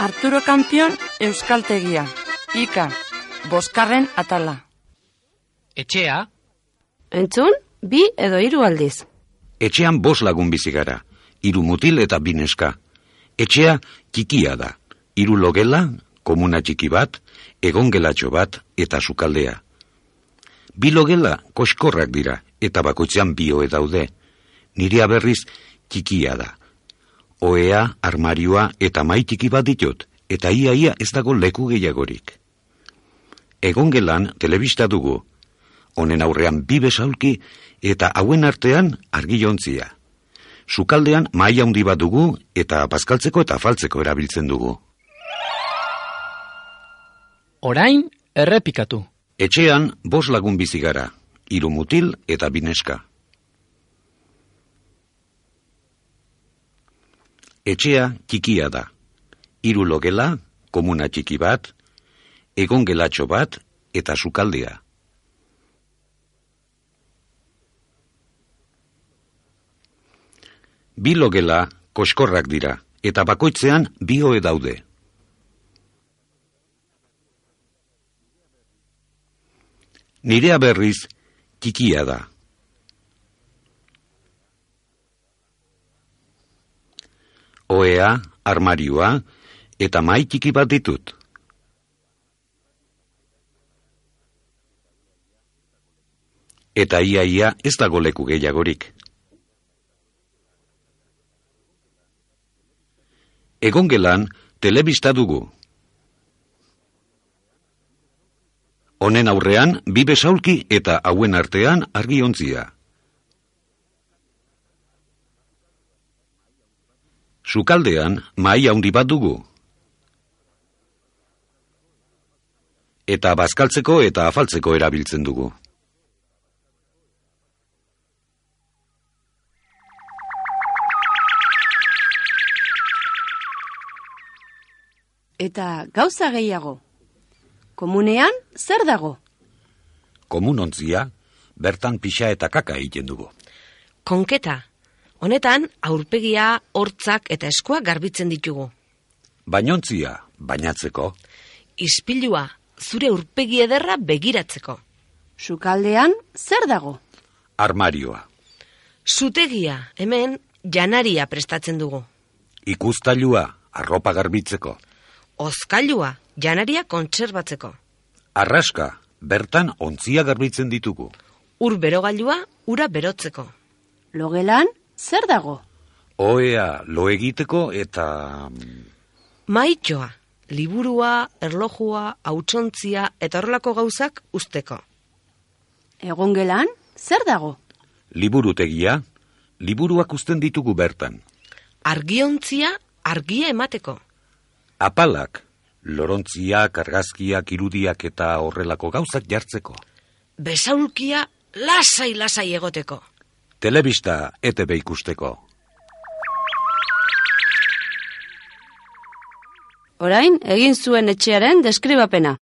Arturo Kampion Euskaltegia. Ika, boskarren atala. Etxea, Entzun, bi edo hiru aldiz. Etxean bos lagun bizi gara, hiru mutil eta bineska. Etxea txikia da, hiru logela, komuna txiki bat, egongelatxo bat eta sukaldea. Bi logela koskorrak dira eta bakoitzean bioe daude. Nirea berriz txikia da. Oea, armarioa eta mai txiki bat ditut, eta ia ia ez dago leku gehiagorik. Egongelan telebista dugu, honen aurrean bi besaulki eta hauen artean argilontzia. Sukaldean maila handi bat dugu eta bazkaltzeko eta afaltzeko erabiltzen dugu. orain errepikatu. Etxean bos lagun bizi gara, hiru mutil eta bineska. Etxea txikia da. Hiru logela, komuna txiki bat, egon gelatxo bat eta sukaldea. Bi logela koskorrak dira eta bakoitzean bi hoe daude. Nirea berriz txikia da. Oea, armarioa eta mai txiki bat ditut. Eta ia ia ez dago leku gehiagorik. Egongelan telebista dugu. Honen aurrean bi besaulki eta hauen artean argiontzia. Sukaldean mai handi bat dugu. Eta bazkaltzeko eta afaltzeko erabiltzen dugu. Eta gauza gehiago. Komunean, zer dago? Komunontzia, bertan pixa eta kaka egiten dugu. Konketa. Honetan, aurpegia, hortzak eta eskuak garbitzen ditugu. Bainontzia, bainatzeko, Ispilua, zure aurpegi ederra begiratzeko. Sukaldean, zer dago? armarioa, Zutegia, hemen, janaria prestatzen dugu. ikustailua, arropa garbitzeko, Ozkailua, janaria kontserbatzeko. arraska, bertan ontzia garbitzen ditugu. Ur berogailua, ura berotzeko. Logelan, zer dago? Oea lo egiteko eta... mm, Maitxoa, liburua, erlojua, hautsontzia eta horrelako gauzak usteko. Egongelan, zer dago? Liburutegia, liburuak uzten ditugu bertan. Argiontzia, argia emateko. Apalak, lorontziak, argazkiak, irudiak eta horrelako gauzak jartzeko. Besaulkia, lasai-lasai egoteko. Telebista ETB ikusteko. Orain, egin zuen etxearen deskribapena.